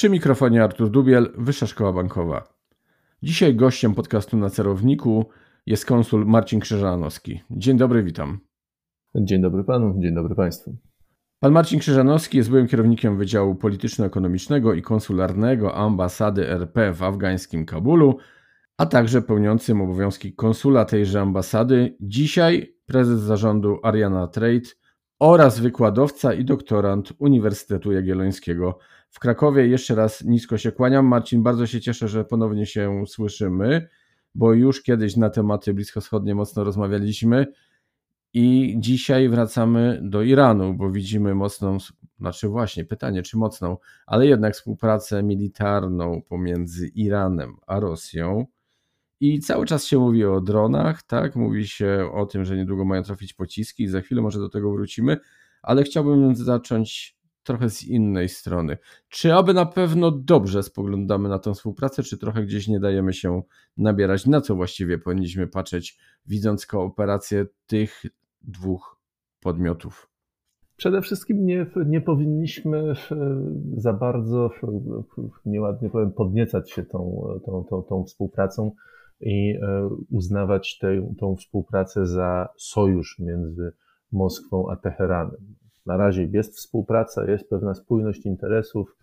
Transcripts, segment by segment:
Przy mikrofonie Artur Dubiel, Wyższa Szkoła Bankowa. Dzisiaj gościem podcastu na celowniku jest konsul Marcin Krzyżanowski. Dzień dobry, witam. Dzień dobry panu, dzień dobry państwu. Pan Marcin Krzyżanowski jest byłym kierownikiem Wydziału Polityczno-Ekonomicznego i Konsularnego Ambasady RP w afgańskim Kabulu, a także pełniącym obowiązki konsula tejże ambasady. Dzisiaj prezes zarządu Ariana Trade oraz wykładowca i doktorant Uniwersytetu Jagiellońskiego w Krakowie. Jeszcze raz nisko się kłaniam. Marcin, bardzo się cieszę, że ponownie się słyszymy, bo już kiedyś na tematy bliskowschodnie mocno rozmawialiśmy. I dzisiaj wracamy do Iranu, bo widzimy mocną, znaczy właśnie pytanie, czy mocną, ale jednak współpracę militarną pomiędzy Iranem a Rosją. I cały czas się mówi o dronach, tak? Mówi się o tym, że niedługo mają trafić pociski, za chwilę może do tego wrócimy, ale chciałbym zacząć trochę z innej strony. Czy aby na pewno dobrze spoglądamy na tę współpracę, czy trochę gdzieś nie dajemy się nabierać? Na co właściwie powinniśmy patrzeć, widząc kooperację tych dwóch podmiotów? Przede wszystkim nie, nie powinniśmy za bardzo, nieładnie powiem, podniecać się tą, tą, tą, tą współpracą i e, uznawać tę, tą współpracę za sojusz między Moskwą a Teheranem. Na razie jest współpraca, jest pewna spójność interesów,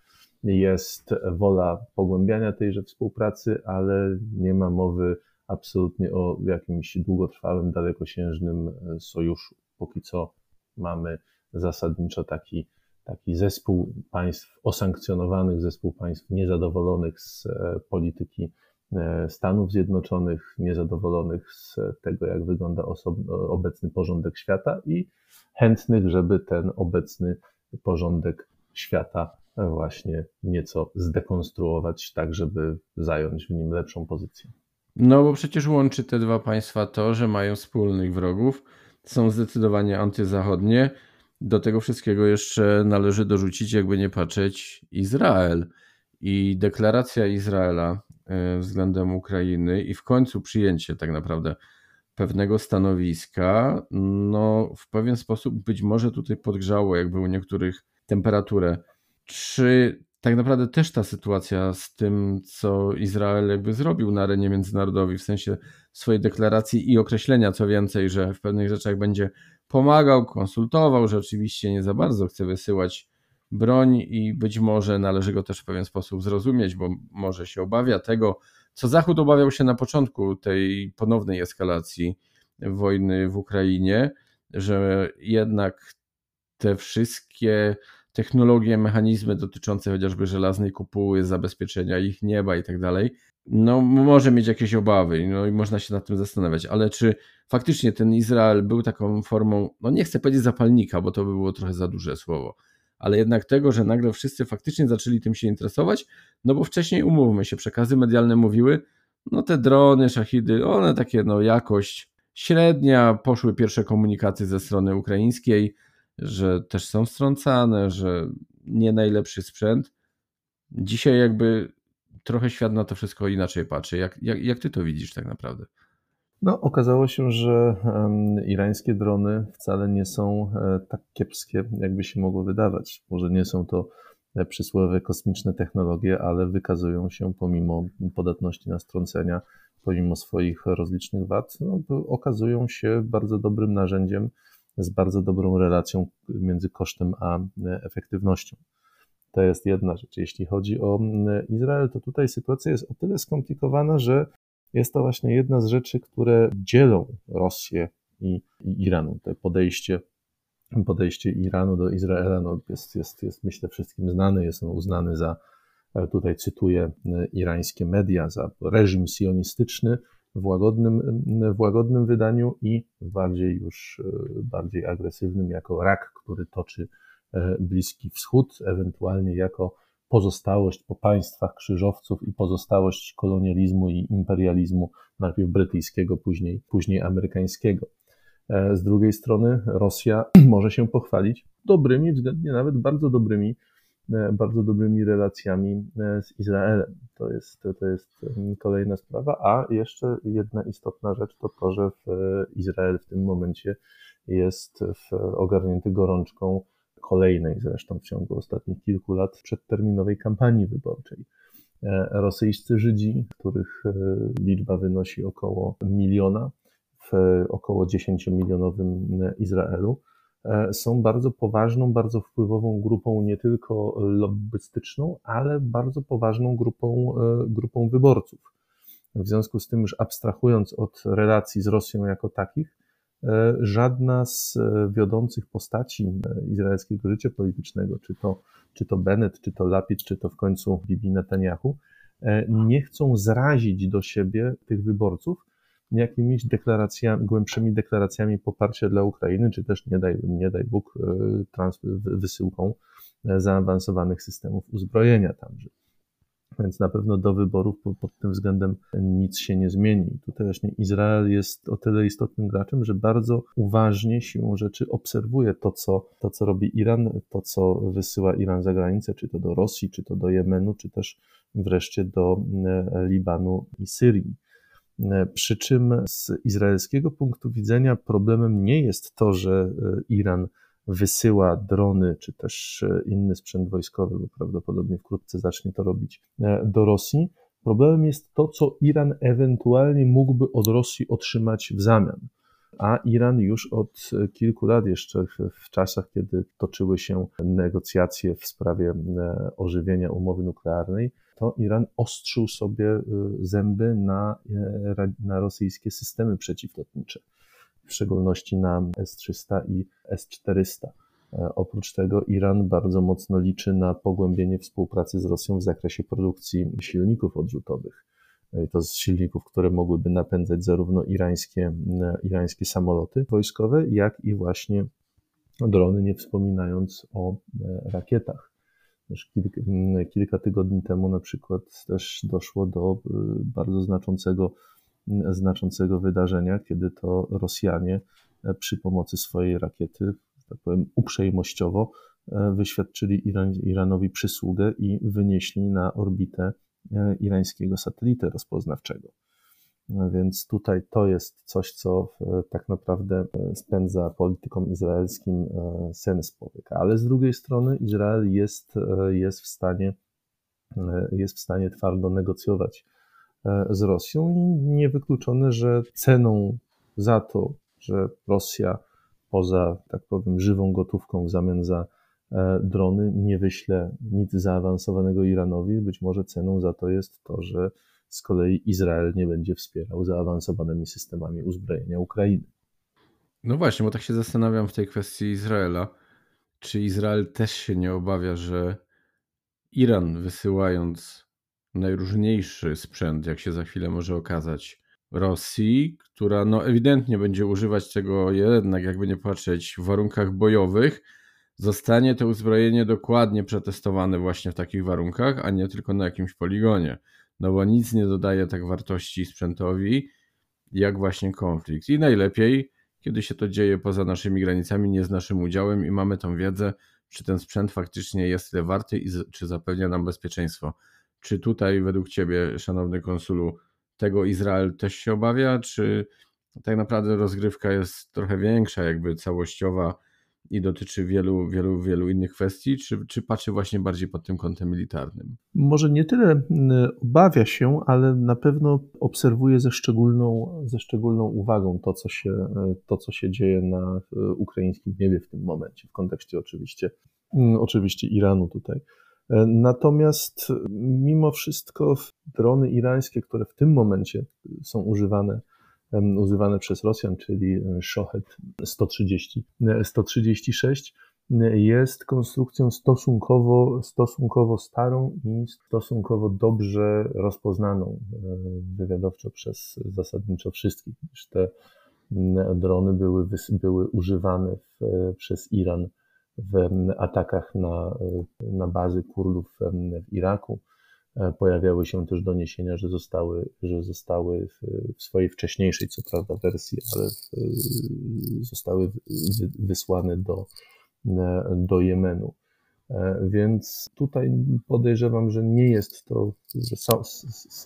jest wola pogłębiania tejże współpracy, ale nie ma mowy absolutnie o jakimś długotrwałym, dalekosiężnym e, sojuszu. Póki co mamy zasadniczo taki, taki zespół państw osankcjonowanych, zespół państw niezadowolonych z e, polityki e, Stanów Zjednoczonych, niezadowolonych z tego, jak wygląda obecny porządek świata i chętnych, żeby ten obecny porządek świata właśnie nieco zdekonstruować, tak żeby zająć w nim lepszą pozycję. No bo przecież łączy te dwa państwa to, że mają wspólnych wrogów, są zdecydowanie antyzachodnie. Do tego wszystkiego jeszcze należy dorzucić, jakby nie patrzeć, Izrael. I deklaracja Izraela e, względem Ukrainy i w końcu przyjęcie tak naprawdę pewnego stanowiska, no w pewien sposób być może tutaj podgrzało jakby u niektórych temperaturę. Czy tak naprawdę też ta sytuacja z tym, co Izrael jakby zrobił na arenie międzynarodowej, w sensie swojej deklaracji i określenia, co więcej, że w pewnych rzeczach będzie pomagał, konsultował, że oczywiście nie za bardzo chce wysyłać broń i być może należy go też w pewien sposób zrozumieć, bo może się obawia tego, co Zachód obawiał się na początku tej ponownej eskalacji wojny w Ukrainie, że jednak te wszystkie technologie, mechanizmy dotyczące chociażby żelaznej kupuły, zabezpieczenia ich nieba i tak dalej, no może mieć jakieś obawy, no i można się nad tym zastanawiać, ale czy faktycznie ten Izrael był taką formą, no nie chcę powiedzieć zapalnika, bo to by było trochę za duże słowo, ale jednak tego, że nagle wszyscy faktycznie zaczęli tym się interesować, no bo wcześniej umówmy się, przekazy medialne mówiły, no te drony, szachidy, one takie no jakość średnia, poszły pierwsze komunikaty ze strony ukraińskiej, że też są strącane, że nie najlepszy sprzęt. Dzisiaj jakby trochę świat na to wszystko inaczej patrzy. Jak, jak, jak ty to widzisz tak naprawdę? No, okazało się, że irańskie drony wcale nie są e, tak kiepskie, jakby się mogło wydawać. Może nie są to e, przysłowiowe kosmiczne technologie, ale wykazują się pomimo podatności na strącenia, pomimo swoich rozlicznych wad, no, okazują się bardzo dobrym narzędziem z bardzo dobrą relacją między kosztem a efektywnością. To jest jedna rzecz. Jeśli chodzi o Izrael, to tutaj sytuacja jest o tyle skomplikowana, że jest to właśnie jedna z rzeczy, które dzielą Rosję i, i Iran. To podejście, podejście Iranu do Izraela no jest, jest, jest, myślę, wszystkim znane. Jest on uznany za, tutaj cytuję irańskie media, za reżim sionistyczny, w łagodnym, w łagodnym wydaniu i bardziej już bardziej agresywnym jako rak, który toczy Bliski Wschód, ewentualnie jako pozostałość po państwach krzyżowców i pozostałość kolonializmu i imperializmu, najpierw brytyjskiego, później, później amerykańskiego. E, z drugiej strony Rosja może się pochwalić dobrymi, względnie nawet bardzo dobrymi, e, bardzo dobrymi relacjami e, z Izraelem. To jest, to jest kolejna sprawa. A jeszcze jedna istotna rzecz to to, że Izrael w tym momencie jest ogarnięty gorączką kolejnej zresztą w ciągu ostatnich kilku lat przedterminowej kampanii wyborczej. Rosyjscy Żydzi, których liczba wynosi około miliona, w około 10-milionowym Izraelu, e, są bardzo poważną, bardzo wpływową grupą nie tylko lobbystyczną, ale bardzo poważną grupą, e, grupą wyborców. W związku z tym, już abstrahując od relacji z Rosją jako takich, e, żadna z wiodących postaci izraelskiego życia politycznego, czy to, czy to Bennett, czy to Lapid, czy to w końcu Bibi Netanyahu, nie chcą zrazić do siebie tych wyborców, jakimiś deklaracjami, głębszymi deklaracjami poparcia dla Ukrainy, czy też nie daj, nie daj Bóg e, trans, wysyłką e, zaawansowanych systemów uzbrojenia tamże. Więc na pewno do wyborów pod tym względem nic się nie zmieni. Tutaj właśnie Izrael jest o tyle istotnym graczem, że bardzo uważnie siłą rzeczy obserwuje to, co, to, co robi Iran, to, co wysyła Iran za granicę, czy to do Rosji, czy to do Jemenu, czy też wreszcie do e, Libanu i Syrii. E, przy czym z izraelskiego punktu widzenia problemem nie jest to, że e, Iran wysyła drony czy też e, inny sprzęt wojskowy, bo prawdopodobnie wkrótce zacznie to robić do Rosji. Problemem jest to, co Iran ewentualnie mógłby od Rosji otrzymać w zamian. A Iran już od kilku lat, jeszcze w czasach, kiedy toczyły się negocjacje w sprawie ożywienia umowy nuklearnej, to Iran ostrzył sobie zęby na, e, na rosyjskie systemy przeciwlotnicze, w szczególności na S-300 i S-400. E, oprócz tego Iran bardzo mocno liczy na pogłębienie współpracy z Rosją w zakresie produkcji silników odrzutowych. E, to z silników, które mogłyby napędzać zarówno irańskie, irańskie samoloty wojskowe, jak i właśnie drony, nie wspominając o rakietach. Kilka, tygodni temu na przykład też doszło do bardzo znaczącego, znaczącego wydarzenia, kiedy to Rosjanie e, przy pomocy swojej rakiety, tak powiem uprzejmościowo, e, wyświadczyli Iran, Iranowi przysługę i wynieśli na orbitę e, irańskiego satelitę rozpoznawczego. No więc tutaj to jest coś, co tak naprawdę spędza politykom izraelskim sens powiek. Ale z drugiej strony Izrael jest, jest, w stanie, jest w stanie twardo negocjować z Rosją i niewykluczone, że ceną za to, że Rosja poza, tak powiem, żywą gotówką w zamian za drony nie wyśle nic zaawansowanego Iranowi, być może ceną za to jest to, że z kolei Izrael nie będzie wspierał zaawansowanymi systemami uzbrojenia Ukrainy. No właśnie, bo tak się zastanawiam w tej kwestii Izraela. Czy Izrael też się nie obawia, że Iran wysyłając najróżniejszy sprzęt, jak się za chwilę może okazać, Rosji, która no ewidentnie będzie używać tego jednak, jakby nie patrzeć, w warunkach bojowych, zostanie to uzbrojenie dokładnie przetestowane właśnie w takich warunkach, a nie tylko na jakimś poligonie no bo nic nie dodaje tak wartości sprzętowi, jak właśnie konflikt. I najlepiej, kiedy się to dzieje poza naszymi granicami, nie z naszym udziałem i mamy tą wiedzę, czy ten sprzęt faktycznie jest tyle warty i czy zapewnia nam bezpieczeństwo. Czy tutaj według Ciebie, szanowny konsulu, tego Izrael też się obawia, czy tak naprawdę rozgrywka jest trochę większa, jakby całościowa i dotyczy wielu, wielu, wielu innych kwestii, czy, czy patrzy właśnie bardziej pod tym kątem militarnym? Może nie tyle obawia się, ale na pewno obserwuje ze szczególną, ze szczególną uwagą to co, się, to, co się dzieje na e, ukraińskim niebie w tym momencie, w kontekście oczywiście, oczywiście Iranu tutaj. E, natomiast mimo wszystko drony irańskie, które w tym momencie są używane używane przez Rosjan, czyli Shohet 130, 136, jest konstrukcją stosunkowo, stosunkowo starą i stosunkowo dobrze rozpoznaną e, wywiadowczo przez zasadniczo wszystkich, gdyż te drony były, były używane w, przez Iran w atakach na, na bazy Kurdów w Iraku. E, pojawiały się też doniesienia, że zostały, że zostały w, swojej wcześniejszej, co prawda, wersji, ale w, zostały wysłane do, do Jemenu. E, więc tutaj podejrzewam, że nie jest to, że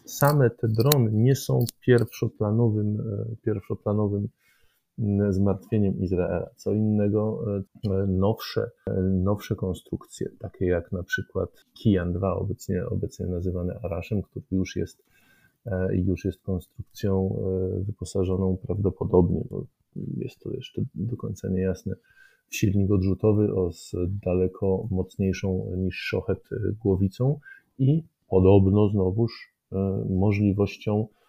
same te drony nie są pierwszoplanowym, e, pierwszoplanowym zmartwieniem Izraela. Co innego e, nowsze, nowsze konstrukcje, takie jak na przykład Kijan 2, obecnie, obecnie nazywany Araszem, który już jest, już jest konstrukcją wyposażoną prawdopodobnie, bo jest to jeszcze do końca niejasne, silnik odrzutowy o z daleko mocniejszą niż szochet e, głowicą i podobno znowuż e, możliwością, e,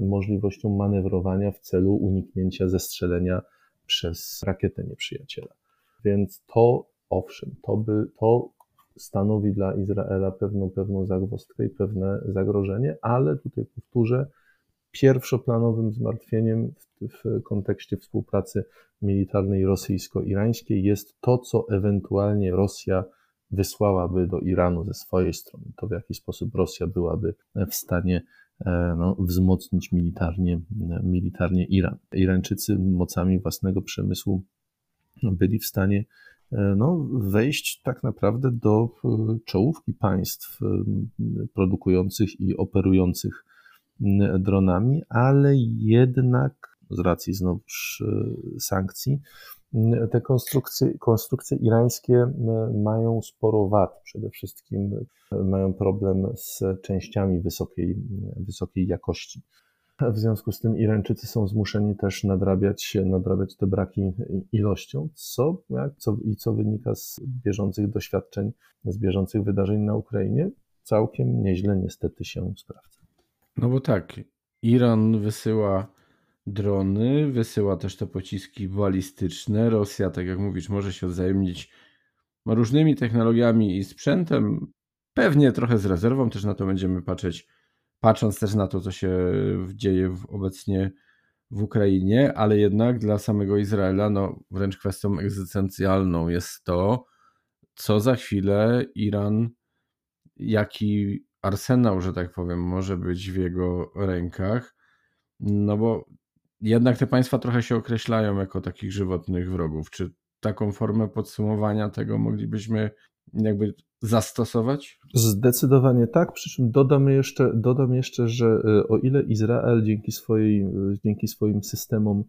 możliwością manewrowania w celu uniknięcia zestrzelenia przez rakietę nieprzyjaciela. Więc to, owszem, to, by, to stanowi dla Izraela pewną, pewną zagwozdkę i pewne zagrożenie, ale tutaj powtórzę, pierwszoplanowym zmartwieniem w, w kontekście współpracy militarnej rosyjsko-irańskiej jest to, co ewentualnie Rosja wysłałaby do Iranu ze swojej strony. To, w jaki sposób Rosja byłaby w stanie no, wzmocnić militarnie, militarnie Iran. Irańczycy mocami własnego przemysłu byli w stanie e, no, wejść tak naprawdę do e, czołówki państw produkujących i operujących dronami, ale jednak z racji znowuż e, sankcji, te konstrukcje, konstrukcje irańskie mają sporo wad. Przede wszystkim e, mają problem z częściami wysokiej, wysokiej jakości. W związku z tym Irańczycy są zmuszeni też nadrabiać, nadrabiać te braki ilością, co, jak, co, i co wynika z bieżących doświadczeń, z bieżących wydarzeń na Ukrainie, całkiem nieźle niestety się sprawdza. No bo tak, Iran wysyła drony, wysyła też te pociski balistyczne. Rosja, tak jak mówisz, może się wzajemnić różnymi technologiami i sprzętem. Pewnie trochę z rezerwą też na to będziemy patrzeć, patrząc też na to, co się dzieje obecnie w Ukrainie, ale jednak dla samego Izraela, no wręcz kwestią egzystencjalną jest to, co za chwilę Iran, jaki arsenał, że tak powiem, może być w jego rękach, no bo jednak te państwa trochę się określają jako takich żywotnych wrogów. Czy taką formę podsumowania tego moglibyśmy jakby zastosować? Zdecydowanie tak, przy czym dodam jeszcze, dodam jeszcze że e, o ile Izrael dzięki, swojej, e, dzięki swoim systemom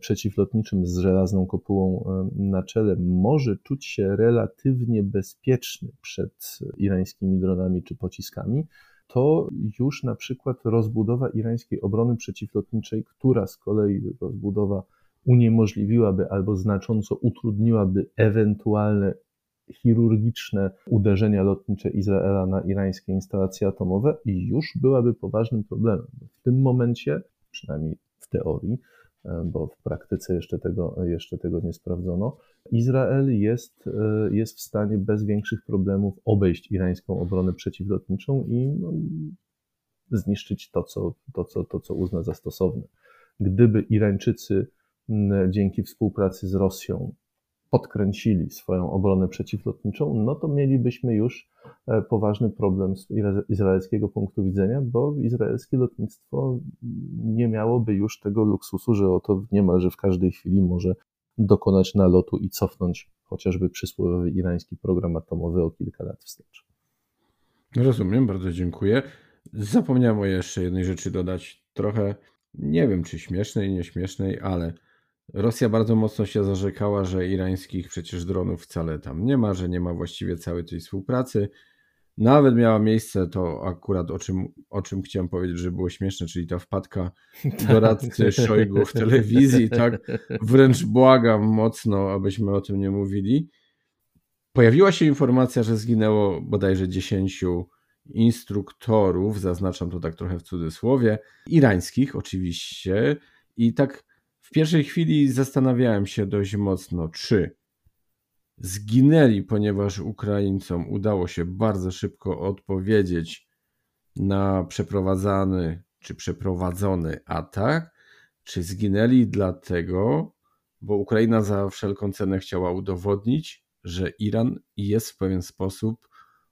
przeciwlotniczym z żelazną kopułą e, na czele może czuć się relatywnie bezpieczny przed irańskimi dronami czy pociskami, to już na przykład rozbudowa irańskiej obrony przeciwlotniczej, która z kolei rozbudowa uniemożliwiłaby albo znacząco utrudniłaby ewentualne chirurgiczne uderzenia lotnicze Izraela na irańskie instalacje atomowe już byłaby poważnym problemem. W tym momencie, przynajmniej w teorii, bo w praktyce jeszcze tego, jeszcze tego nie sprawdzono. Izrael jest, e, jest w stanie bez większych problemów obejść irańską obronę przeciwlotniczą i no, zniszczyć to co, to, co, to, co uzna za stosowne. Gdyby Irańczycy dzięki współpracy z Rosją podkręcili swoją obronę przeciwlotniczą, no to mielibyśmy już e, poważny problem z izraelskiego punktu widzenia, bo izraelskie lotnictwo nie miałoby już tego luksusu, że oto niemalże w każdej chwili może dokonać nalotu i cofnąć chociażby przysłowiowy irański program atomowy o kilka lat wstecz. Rozumiem, bardzo dziękuję. Zapomniałem o jeszcze jednej rzeczy dodać. Trochę, nie wiem czy śmiesznej, nieśmiesznej, ale Rosja bardzo mocno się zarzekała, że irańskich przecież dronów wcale tam nie ma, że nie ma właściwie całej tej współpracy. Nawet miała miejsce to akurat o czym, o czym chciałem powiedzieć, że było śmieszne, czyli ta wpadka doradcy Szojgu w telewizji, tak wręcz błagam mocno, abyśmy o tym nie mówili. Pojawiła się informacja, że zginęło bodajże 10 instruktorów, zaznaczam to tak trochę w cudzysłowie, irańskich oczywiście i tak w pierwszej chwili zastanawiałem się dość mocno, czy zginęli, ponieważ Ukraińcom udało się bardzo szybko odpowiedzieć na przeprowadzany czy przeprowadzony atak, czy zginęli dlatego, bo Ukraina za wszelką cenę chciała udowodnić, że Iran jest w pewien sposób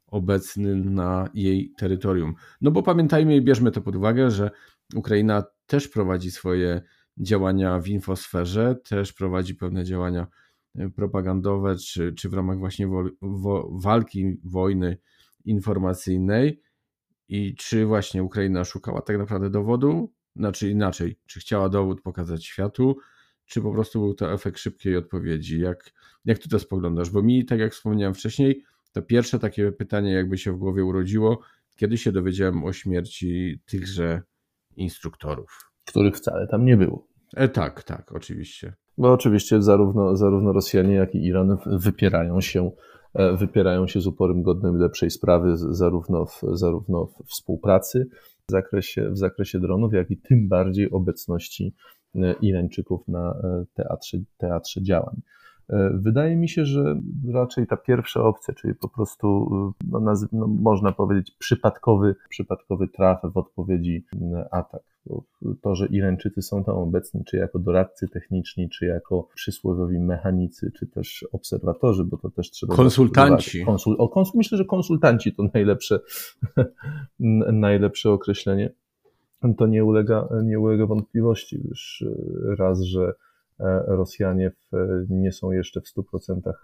obecny na jej terytorium. No bo pamiętajmy i bierzmy to pod uwagę, że Ukraina też prowadzi swoje działania w infosferze, też prowadzi pewne działania e, propagandowe, czy, czy w ramach właśnie wo, wo, walki, wojny informacyjnej. I czy właśnie Ukraina szukała tak naprawdę dowodu, znaczy inaczej, czy chciała dowód pokazać światu, czy po prostu był to efekt szybkiej odpowiedzi? Jak, jak ty to spoglądasz? Bo mi, tak jak wspomniałem wcześniej, to pierwsze takie pytanie jakby się w głowie urodziło, kiedy się dowiedziałem o śmierci tychże instruktorów. Których wcale tam nie było. E, tak, tak, oczywiście. Bo oczywiście zarówno, zarówno Rosjanie, jak i Iran wypierają się, e, wypierają się z uporem godnym lepszej sprawy, zarówno w, zarówno w współpracy w zakresie, w zakresie dronów, jak i tym bardziej obecności e, Irańczyków na e, teatrze, teatrze działań. Wydaje mi się, że raczej ta pierwsza opcja, czyli po prostu, no, no, można powiedzieć, przypadkowy, przypadkowy traf w odpowiedzi atak. To, że Irańczycy są tam obecni, czy jako doradcy techniczni, czy jako przysłowiowi mechanicy, czy też obserwatorzy, bo to też trzeba. Konsultanci. Konsul, o, kons, myślę, że konsultanci to najlepsze, najlepsze określenie. To nie ulega, nie ulega wątpliwości, już raz, że E, Rosjanie nie są jeszcze w 100% e,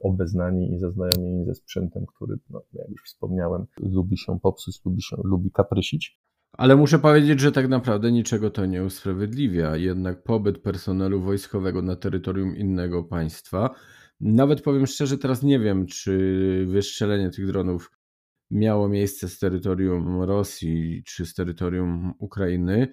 obeznani i zaznajomieni ze sprzętem, który, no, jak już wspomniałem, lubi się popsuć, lubi, się, lubi kaprysić. Ale muszę powiedzieć, że tak naprawdę niczego to nie usprawiedliwia. Jednak pobyt personelu wojskowego na terytorium innego państwa, nawet powiem szczerze, teraz nie wiem, czy wystrzelenie tych dronów miało miejsce z terytorium Rosji czy z terytorium Ukrainy,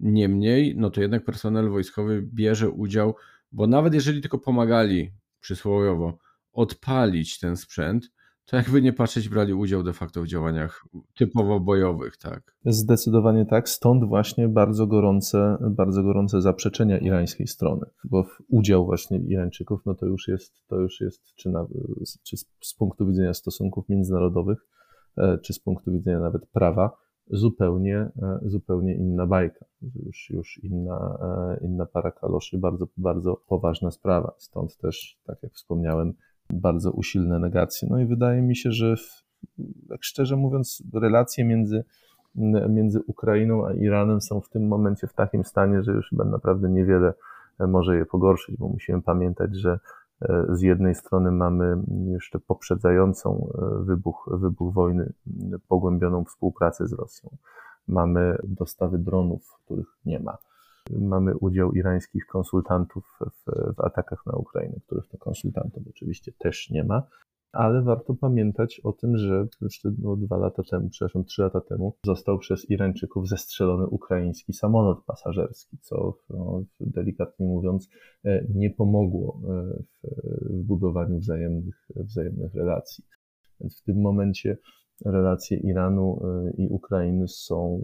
Niemniej, no to jednak personel wojskowy bierze udział, bo nawet jeżeli tylko pomagali przysłowiowo odpalić ten sprzęt, to jakby nie patrzeć, brali udział de facto w działaniach typowo bojowych, tak? Zdecydowanie tak, stąd właśnie bardzo gorące, bardzo gorące zaprzeczenia irańskiej strony, bo udział właśnie Irańczyków, no to już jest, to już jest czy, na, czy z punktu widzenia stosunków międzynarodowych, e, czy z punktu widzenia nawet prawa, zupełnie, e, zupełnie inna bajka, już, już inna, e, inna para kaloszy, bardzo, bardzo poważna sprawa. Stąd też, tak jak wspomniałem, bardzo usilne negacje. No i wydaje mi się, że tak szczerze mówiąc, relacje między, między Ukrainą a Iranem są w tym momencie w takim stanie, że już naprawdę niewiele może je pogorszyć, bo musimy pamiętać, że E, z jednej strony mamy jeszcze poprzedzającą e, wybuch, wybuch wojny, pogłębioną współpracę z Rosją. Mamy dostawy dronów, których nie ma. Mamy udział irańskich konsultantów w, w atakach na Ukrainę, których to konsultantów oczywiście też nie ma ale warto pamiętać o tym, że już no, dwa lata temu, przepraszam, trzy lata temu został przez Irańczyków zestrzelony ukraiński samolot pasażerski, co no, delikatnie mówiąc e, nie pomogło e, w, w budowaniu wzajemnych, wzajemnych relacji. Więc w tym momencie relacje Iranu e, i Ukrainy są,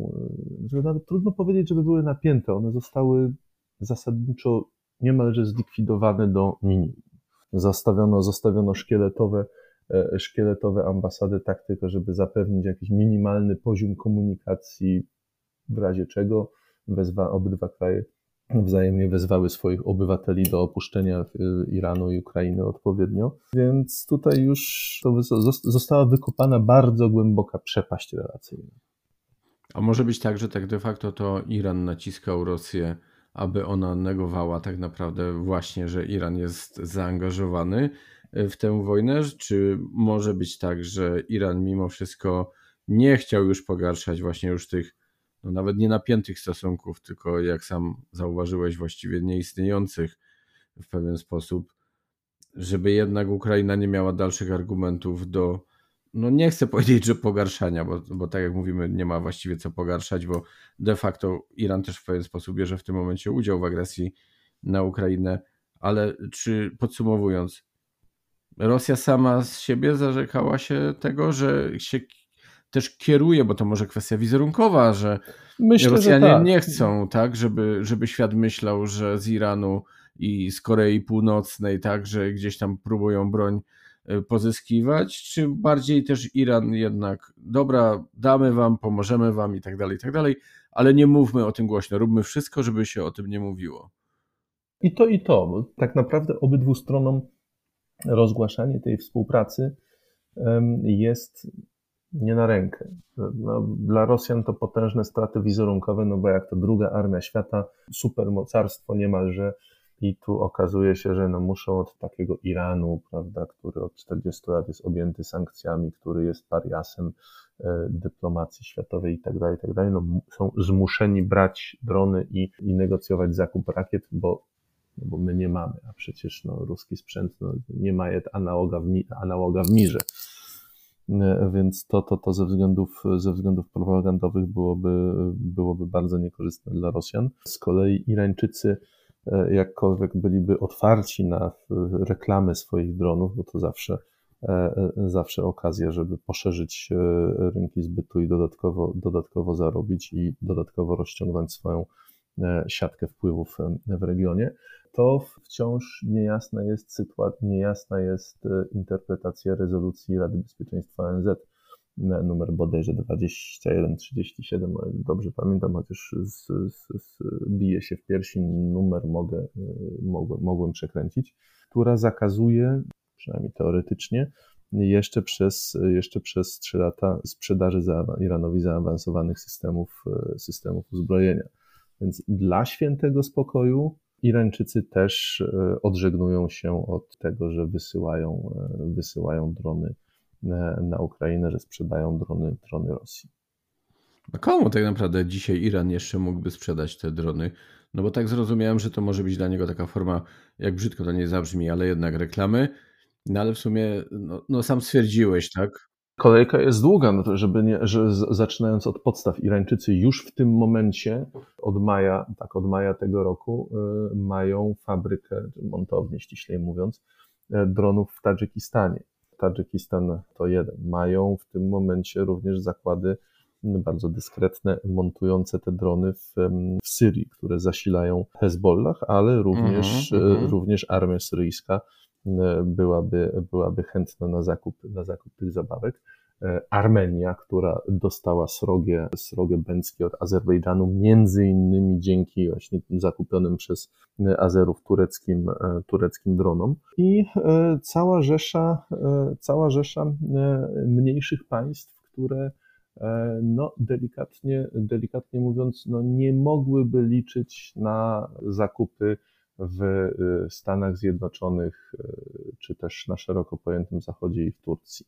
że nawet trudno powiedzieć, żeby były napięte. One zostały zasadniczo niemalże zlikwidowane do minimum zostawiono, zostawiono szkieletowe, e, szkieletowe ambasady tak tylko, żeby zapewnić jakiś minimalny poziom komunikacji, w razie czego wezwa, obydwa kraje wzajemnie wezwały swoich obywateli do opuszczenia e, Iranu i Ukrainy odpowiednio. Więc tutaj już została wykopana bardzo głęboka przepaść relacyjna. A może być tak, że tak de facto to Iran naciskał Rosję aby ona negowała tak naprawdę właśnie, że Iran jest zaangażowany w tę wojnę? Czy może być tak, że Iran mimo wszystko nie chciał już pogarszać właśnie już tych no nawet nie napiętych stosunków, tylko jak sam zauważyłeś, właściwie nieistniejących w pewien sposób, żeby jednak Ukraina nie miała dalszych argumentów do no nie chcę powiedzieć, że pogarszania, bo, bo tak jak mówimy, nie ma właściwie co pogarszać, bo de facto Iran też w pewien sposób bierze w tym momencie udział w agresji na Ukrainę, ale czy podsumowując, Rosja sama z siebie zarzekała się tego, że się też kieruje, bo to może kwestia wizerunkowa, że Myślę, Rosjanie że tak. nie chcą, tak, żeby, żeby świat myślał, że z Iranu i z Korei Północnej, tak, że gdzieś tam próbują broń y, pozyskiwać, czy bardziej też Iran jednak, dobra, damy wam, pomożemy wam i tak dalej, i tak dalej, ale nie mówmy o tym głośno, róbmy wszystko, żeby się o tym nie mówiło. I to, i to, bo tak naprawdę obydwu stronom rozgłaszanie tej współpracy jest nie na rękę. No, dla Rosjan to potężne straty wizerunkowe, no bo jak to druga armia świata, supermocarstwo niemalże, i tu okazuje się, że no muszą od takiego Iranu, prawda, który od 40 lat jest objęty sankcjami, który jest pariasem e, dyplomacji światowej i tak dalej, tak dalej, no są zmuszeni brać drony i, i negocjować zakup rakiet, bo, no bo my nie mamy, a przecież no, ruski sprzęt no, nie ma analoga w, analoga w mirze. E, więc to, to, to ze, względów, ze względów propagandowych byłoby, byłoby bardzo niekorzystne dla Rosjan. Z kolei Irańczycy, e, jakkolwiek byliby otwarci na reklamy swoich dronów, bo to zawsze, e, zawsze okazja, żeby poszerzyć rynki zbytu i dodatkowo, dodatkowo zarobić i dodatkowo rozciągnąć swoją siatkę wpływów w regionie, to wciąż niejasna jest sytuacja, niejasna jest e, interpretacja rezolucji Rady Bezpieczeństwa ONZ numer bodajże 2137, dobrze pamiętam, chociaż z, z, z, bije się w piersi, numer mogę, e, mogłem, mogłem przekręcić, która zakazuje, przynajmniej teoretycznie, jeszcze przez, jeszcze przez 3 lata sprzedaży za, Iranowi zaawansowanych systemów, e, systemów uzbrojenia. Więc dla świętego spokoju Irańczycy też e, odżegnują się od tego, że wysyłają, e, wysyłają drony e, na Ukrainę, że sprzedają drony, drony Rosji. A komu tak naprawdę dzisiaj Iran jeszcze mógłby sprzedać te drony? No bo tak zrozumiałem, że to może być dla niego taka forma, jak brzydko to nie zabrzmi, ale jednak reklamy. No ale w sumie, no, no sam stwierdziłeś, tak? Kolejka jest długa, no to żeby nie, że zaczynając od podstaw, Irańczycy już w tym momencie, od maja, tak od maja tego roku, y, mają fabrykę, montownię ściślej mówiąc, y, dronów w Tadżykistanie. Tadżykistan to jeden. Mają w tym momencie również zakłady bardzo dyskretne, montujące te drony w, w Syrii, które zasilają Hezbollah, ale również, mm -hmm. również armia syryjska byłaby, byłaby chętna na zakup, na zakup tych zabawek. E, Armenia, która dostała srogie, srogie od Azerbejdżanu, między innymi dzięki właśnie zakupionym przez Azerów tureckim, e, tureckim dronom. I e, cała rzesza, cała rzesza mniejszych państw, które no, delikatnie, delikatnie mówiąc, no, nie mogłyby liczyć na zakupy w y, Stanach Zjednoczonych, y, czy też na szeroko pojętym Zachodzie i w Turcji.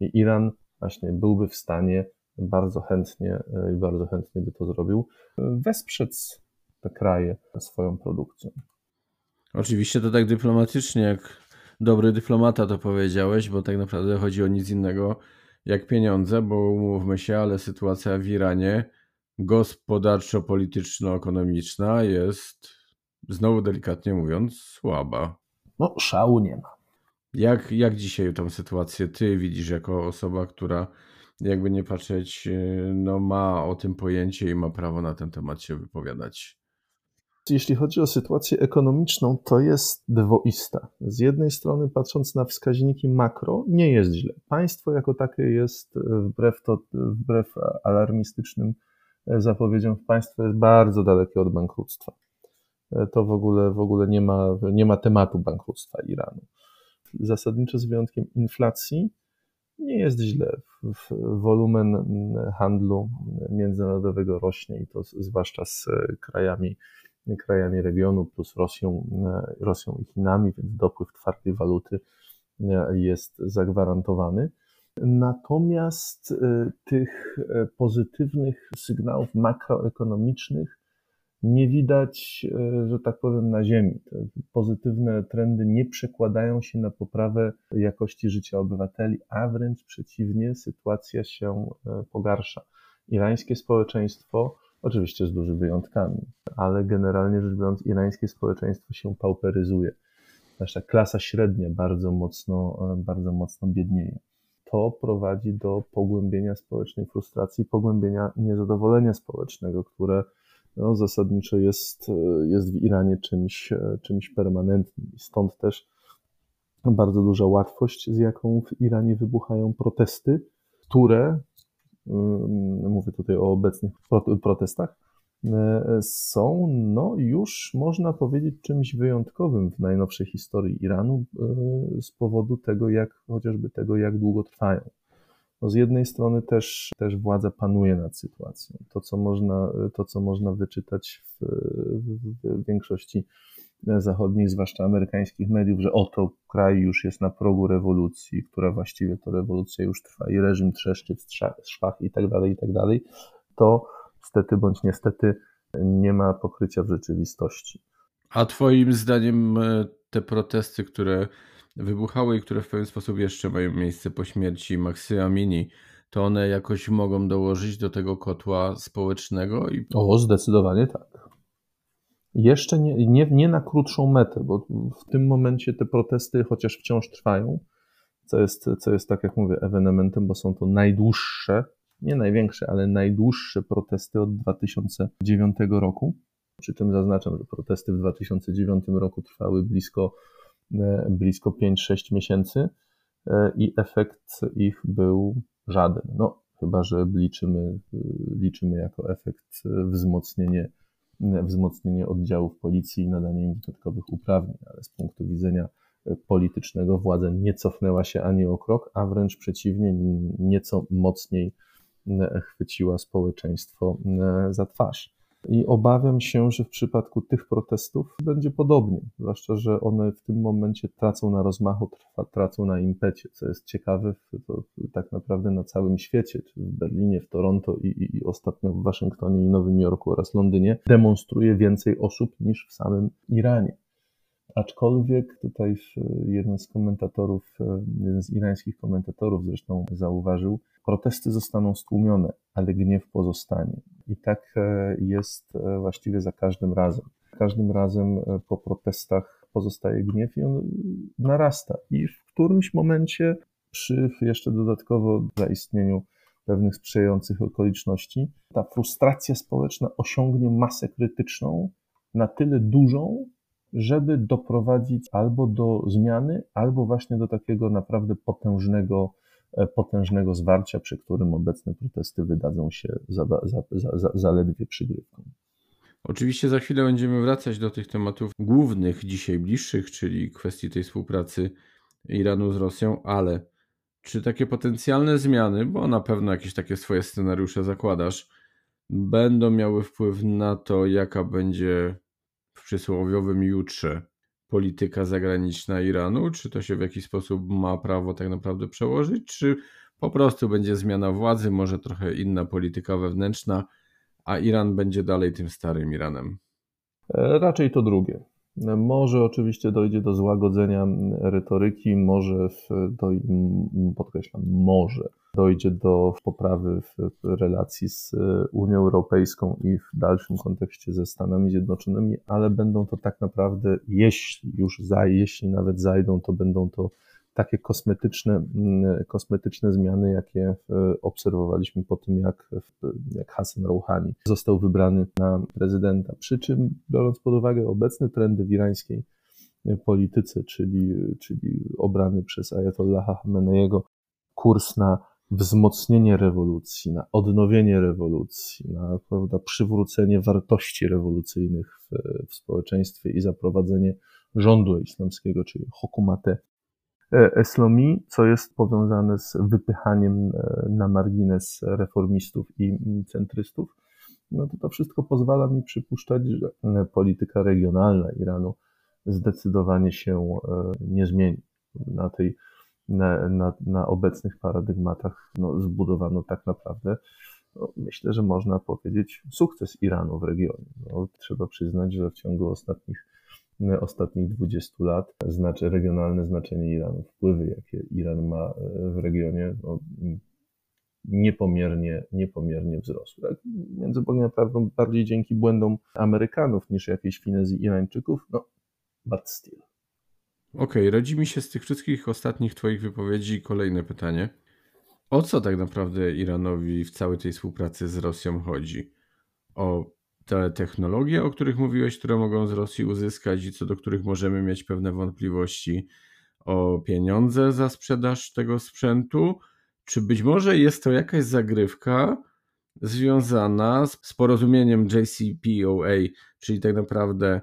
I Iran właśnie byłby w stanie bardzo chętnie y, i bardzo chętnie by to zrobił, wesprzeć te kraje swoją produkcją. Oczywiście to tak dyplomatycznie, jak dobry dyplomata to powiedziałeś, bo tak naprawdę chodzi o nic innego jak pieniądze, bo umówmy się, ale sytuacja w Iranie gospodarczo-polityczno-ekonomiczna jest znowu delikatnie mówiąc, słaba. No, szału nie ma. Jak, jak dzisiaj tą sytuację ty widzisz jako osoba, która jakby nie patrzeć, y, no ma o tym pojęcie i ma prawo na ten temat się wypowiadać? Jeśli chodzi o sytuację ekonomiczną, to jest dwoista. Z jednej strony, patrząc na wskaźniki makro, nie jest źle. Państwo jako takie jest, wbrew, to, wbrew alarmistycznym zapowiedziom, państwo jest bardzo dalekie od bankructwa. E, to w ogóle, w ogóle nie, ma, nie ma tematu bankructwa Iranu. Zasadniczo z wyjątkiem inflacji nie jest źle. Wolumen handlu międzynarodowego rośnie i to zwłaszcza z krajami, krajami regionu plus Rosją, Rosją i Chinami, więc dopływ twardej waluty jest zagwarantowany. Natomiast e, tych e, pozytywnych sygnałów makroekonomicznych nie widać, e, że tak powiem, na ziemi. Te pozytywne trendy nie przekładają się na poprawę jakości życia obywateli, a wręcz przeciwnie, sytuacja się e, pogarsza. Irańskie społeczeństwo, oczywiście z dużymi wyjątkami, ale generalnie rzecz biorąc, irańskie społeczeństwo się pauperyzuje. Nasza klasa średnia bardzo mocno, e, bardzo mocno biednieje. To prowadzi do pogłębienia społecznej frustracji, pogłębienia niezadowolenia społecznego, które no, zasadniczo jest, jest w Iranie czymś, czymś permanentnym. Stąd też bardzo duża łatwość, z jaką w Iranie wybuchają protesty, które, mówię tutaj o obecnych protestach, są no, już można powiedzieć czymś wyjątkowym w najnowszej historii Iranu z powodu tego, jak chociażby tego, jak długo trwają. No z jednej strony też, też władza panuje nad sytuacją. To, co można, to, co można wyczytać w, w większości zachodnich, zwłaszcza amerykańskich mediów, że oto kraj już jest na progu rewolucji, która właściwie to rewolucja już trwa i reżim trzeszczy w szwach i tak dalej, i tak dalej, to stety bądź niestety nie ma pokrycia w rzeczywistości. A twoim zdaniem e, te protesty, które wybuchały i które w pewien sposób jeszcze mają miejsce po śmierci Maxy Amini, to one jakoś mogą dołożyć do tego kotła społecznego? I... O, zdecydowanie tak. Jeszcze nie, nie, nie na krótszą metę, bo w tym momencie te protesty, chociaż wciąż trwają, co jest, co jest tak jak mówię, ewenementem, bo są to najdłuższe, nie największe, ale najdłuższe protesty od 2009 roku. Przy tym zaznaczam, że protesty w 2009 roku trwały blisko blisko 5-6 miesięcy e, i efekt ich był żaden. No, chyba, że liczymy, liczymy jako efekt wzmocnienie, wzmocnienie oddziałów policji i nadanie im dodatkowych uprawnień, ale z punktu widzenia politycznego władza nie cofnęła się ani o krok, a wręcz przeciwnie, nieco mocniej chwyciła społeczeństwo za twarz. I obawiam się, że w przypadku tych protestów będzie podobnie, zwłaszcza, że one w tym momencie tracą na rozmachu, tracą na impecie, co jest ciekawe to tak naprawdę na całym świecie, czy w Berlinie, w Toronto i, i, i ostatnio w Waszyngtonie i Nowym Jorku oraz Londynie, demonstruje więcej osób niż w samym Iranie. Aczkolwiek tutaj jeden z komentatorów, jeden z irańskich komentatorów zresztą zauważył, protesty zostaną stłumione, ale gniew pozostanie. I tak e, jest e, właściwie za każdym razem. Każdym razem e, po protestach pozostaje gniew i on narasta. I w którymś momencie, przy jeszcze dodatkowo zaistnieniu pewnych sprzyjających okoliczności, ta frustracja społeczna osiągnie masę krytyczną na tyle dużą, żeby doprowadzić albo do zmiany, albo właśnie do takiego naprawdę potężnego, potężnego zwarcia, przy którym obecne protesty wydadzą się za, za, za, zaledwie przygrywką. Oczywiście za chwilę będziemy wracać do tych tematów głównych, dzisiaj bliższych, czyli kwestii tej współpracy Iranu z Rosją, ale czy takie potencjalne zmiany, bo na pewno jakieś takie swoje scenariusze zakładasz, będą miały wpływ na to, jaka będzie w przysłowiowym jutrze polityka zagraniczna Iranu? Czy to się w jakiś sposób ma prawo tak naprawdę przełożyć? Czy po prostu będzie zmiana władzy, może trochę inna polityka wewnętrzna, a Iran będzie dalej tym starym Iranem? E, raczej to drugie. Może oczywiście dojdzie do złagodzenia retoryki, może, do, podkreślam, może dojdzie do poprawy w relacji z Unią Europejską i w dalszym kontekście ze Stanami Zjednoczonymi, ale będą to tak naprawdę, jeśli już zaj, jeśli nawet zajdą, to będą to takie kosmetyczne, mm, kosmetyczne zmiany, jakie e, obserwowaliśmy po tym, jak, jak Hassan Rouhani został wybrany na prezydenta. Przy czym, biorąc pod uwagę obecne trendy w irańskiej polityce, czyli, czyli obrany przez Ayatollaha Khameneiego kurs na wzmocnienie rewolucji, na odnowienie rewolucji, na prawda, przywrócenie wartości rewolucyjnych w, w społeczeństwie i zaprowadzenie rządu islamskiego, czyli hokumate E, Eslomi, co jest powiązane z wypychaniem e, na margines reformistów i centrystów, no to to wszystko pozwala mi przypuszczać, że e, polityka regionalna Iranu zdecydowanie się nie zmieni. Na, tej, na, na, na obecnych paradygmatach no, zbudowano tak naprawdę, no, myślę, że można powiedzieć, sukces Iranu w regionie. No, trzeba przyznać, że w ciągu ostatnich ostatnich 20 lat, znaczy regionalne znaczenie Iranu, wpływy, jakie Iran ma e, w regionie, no, niepomiernie, niepomiernie wzrosły. Tak? Między Bogiem a prawdą bardziej dzięki błędom Amerykanów niż jakiejś finezji Irańczyków, no but still. Okej, okay, rodzi mi się z tych wszystkich ostatnich Twoich wypowiedzi kolejne pytanie. O co tak naprawdę Iranowi w całej tej współpracy z Rosją chodzi? O te technologie, o których mówiłeś, które mogą z Rosji uzyskać i co do których możemy mieć pewne wątpliwości o pieniądze za sprzedaż tego sprzętu? Czy być może jest to jakaś zagrywka związana z porozumieniem JCPOA, czyli tak naprawdę